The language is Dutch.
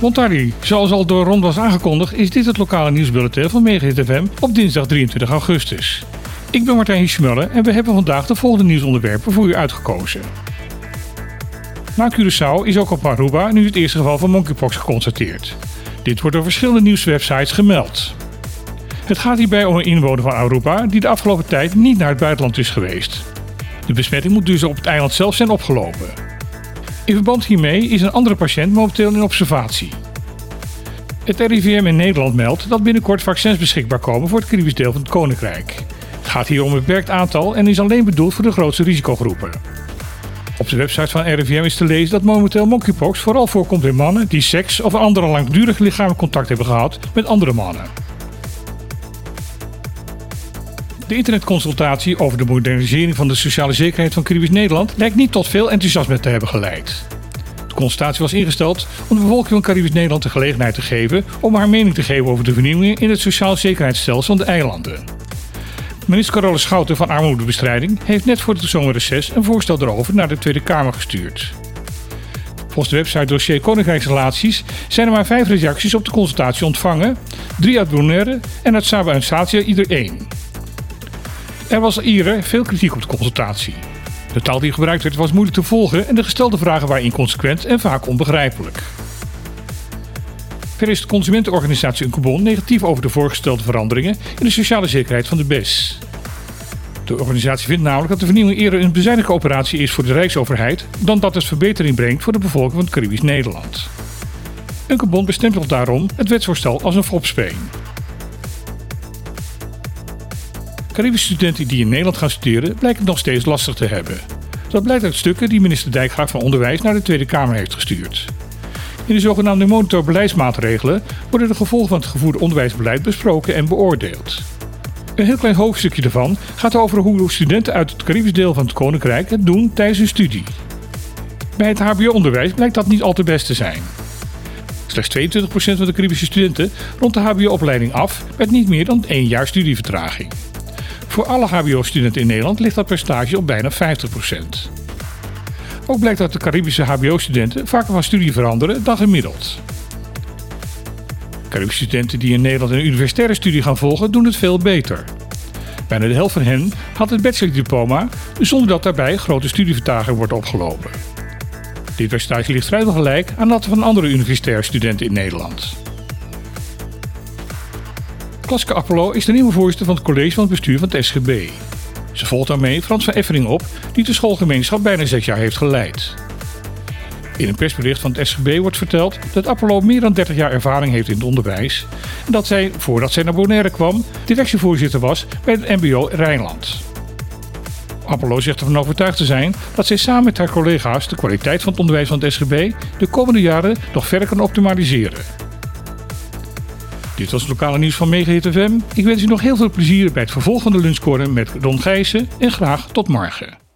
Montari, zoals al door Ron was aangekondigd, is dit het lokale nieuwsbulletin van Mega FM op dinsdag 23 augustus. Ik ben Martijn Schmulle en we hebben vandaag de volgende nieuwsonderwerpen voor u uitgekozen. Na Curaçao is ook op Aruba nu het eerste geval van monkeypox geconstateerd. Dit wordt door verschillende nieuwswebsites gemeld. Het gaat hierbij om een inwoner van Aruba die de afgelopen tijd niet naar het buitenland is geweest. De besmetting moet dus op het eiland zelf zijn opgelopen. In verband hiermee is een andere patiënt momenteel in observatie. Het RIVM in Nederland meldt dat binnenkort vaccins beschikbaar komen voor het Caribisch deel van het Koninkrijk. Het gaat hier om een beperkt aantal en is alleen bedoeld voor de grootste risicogroepen. Op de website van RIVM is te lezen dat momenteel monkeypox vooral voorkomt in mannen die seks of andere langdurig lichamelijk contact hebben gehad met andere mannen. De internetconsultatie over de modernisering van de sociale zekerheid van Caribisch Nederland lijkt niet tot veel enthousiasme te hebben geleid. De consultatie was ingesteld om de bevolking van Caribisch Nederland de gelegenheid te geven om haar mening te geven over de vernieuwingen in het sociaal zekerheidsstelsel van de eilanden. Minister Carola Schouten van Armoedebestrijding heeft net voor het zomerreces een voorstel erover naar de Tweede Kamer gestuurd. Volgens de website dossier Koninkrijksrelaties zijn er maar vijf reacties op de consultatie ontvangen, drie uit Bonaire en uit Saba en Statia ieder één. Er was eerder veel kritiek op de consultatie. De taal die gebruikt werd was moeilijk te volgen en de gestelde vragen waren inconsequent en vaak onbegrijpelijk. Verder is de consumentenorganisatie Uncobon negatief over de voorgestelde veranderingen in de sociale zekerheid van de BES. De organisatie vindt namelijk dat de vernieuwing eerder een bezuinige operatie is voor de Rijksoverheid dan dat het verbetering brengt voor de bevolking van het Caribisch Nederland. Uncobon bestempelt daarom het wetsvoorstel als een fopspeen. Caribische studenten die in Nederland gaan studeren blijken het nog steeds lastig te hebben. Dat blijkt uit stukken die minister Dijkgraaf van Onderwijs naar de Tweede Kamer heeft gestuurd. In de zogenaamde monitorbeleidsmaatregelen worden de gevolgen van het gevoerde onderwijsbeleid besproken en beoordeeld. Een heel klein hoofdstukje daarvan gaat over hoe studenten uit het Caribisch deel van het Koninkrijk het doen tijdens hun studie. Bij het HBO-onderwijs blijkt dat niet al te best te zijn. Slechts 22% van de Caribische studenten rond de HBO-opleiding af met niet meer dan één jaar studievertraging. Voor alle HBO-studenten in Nederland ligt dat percentage op bijna 50%. Ook blijkt dat de Caribische HBO-studenten vaker van studie veranderen dan gemiddeld. Caribische studenten die in Nederland een universitaire studie gaan volgen, doen het veel beter. Bijna de helft van hen had het bachelordiploma, zonder dat daarbij grote studievertraging wordt opgelopen. Dit percentage ligt vrijwel gelijk aan dat van andere universitaire studenten in Nederland. Klaske Apollo is de nieuwe voorzitter van het college van het bestuur van het SGB. Ze volgt daarmee Frans van Effering op, die de schoolgemeenschap bijna zes jaar heeft geleid. In een persbericht van het SGB wordt verteld dat Apollo meer dan 30 jaar ervaring heeft in het onderwijs en dat zij, voordat zij naar Bonaire kwam, directievoorzitter was bij het MBO Rijnland. Apollo zegt ervan overtuigd te zijn dat zij samen met haar collega's de kwaliteit van het onderwijs van het SGB de komende jaren nog verder kan optimaliseren. Dit was het lokale nieuws van Mega FM. Ik wens u nog heel veel plezier bij het vervolg van met Ron Gijssen en graag tot morgen.